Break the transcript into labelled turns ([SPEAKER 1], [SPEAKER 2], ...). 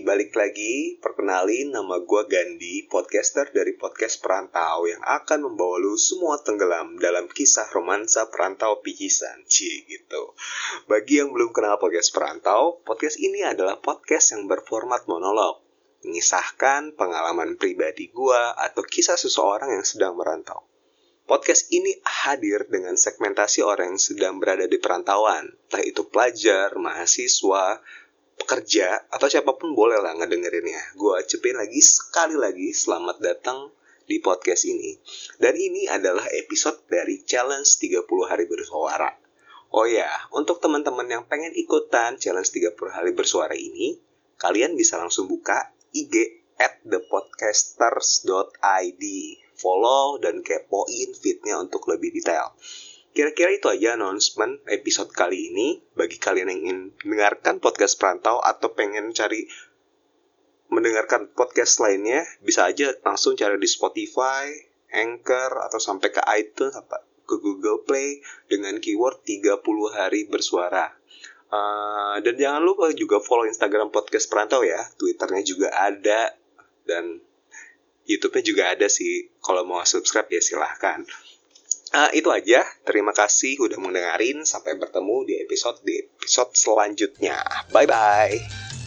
[SPEAKER 1] Balik lagi. Perkenalin nama gue Gandhi, podcaster dari podcast Perantau yang akan membawa lu semua tenggelam dalam kisah romansa perantau picisan. Cie gitu. Bagi yang belum kenal podcast Perantau, podcast ini adalah podcast yang berformat monolog. Mengisahkan pengalaman pribadi gue atau kisah seseorang yang sedang merantau. Podcast ini hadir dengan segmentasi orang yang sedang berada di perantauan, entah itu pelajar, mahasiswa, pekerja atau siapa pun boleh lah ngedengerinnya. Gue cepin lagi sekali lagi selamat datang di podcast ini. Dan ini adalah episode dari challenge 30 hari bersuara. Oh ya, untuk teman-teman yang pengen ikutan challenge 30 hari bersuara ini, kalian bisa langsung buka IG at thepodcasters.id. Follow dan kepoin fitnya untuk lebih detail. Kira-kira itu aja announcement episode kali ini. Bagi kalian yang ingin mendengarkan podcast perantau atau pengen cari mendengarkan podcast lainnya, bisa aja langsung cari di Spotify, Anchor, atau sampai ke iTunes, apa, ke Google Play dengan keyword 30 hari bersuara. Uh, dan jangan lupa juga follow Instagram podcast perantau ya, Twitternya juga ada, dan YouTube-nya juga ada sih. Kalau mau subscribe ya silahkan. Uh, itu aja. Terima kasih udah mendengarin. Sampai bertemu di episode di episode selanjutnya. Bye bye.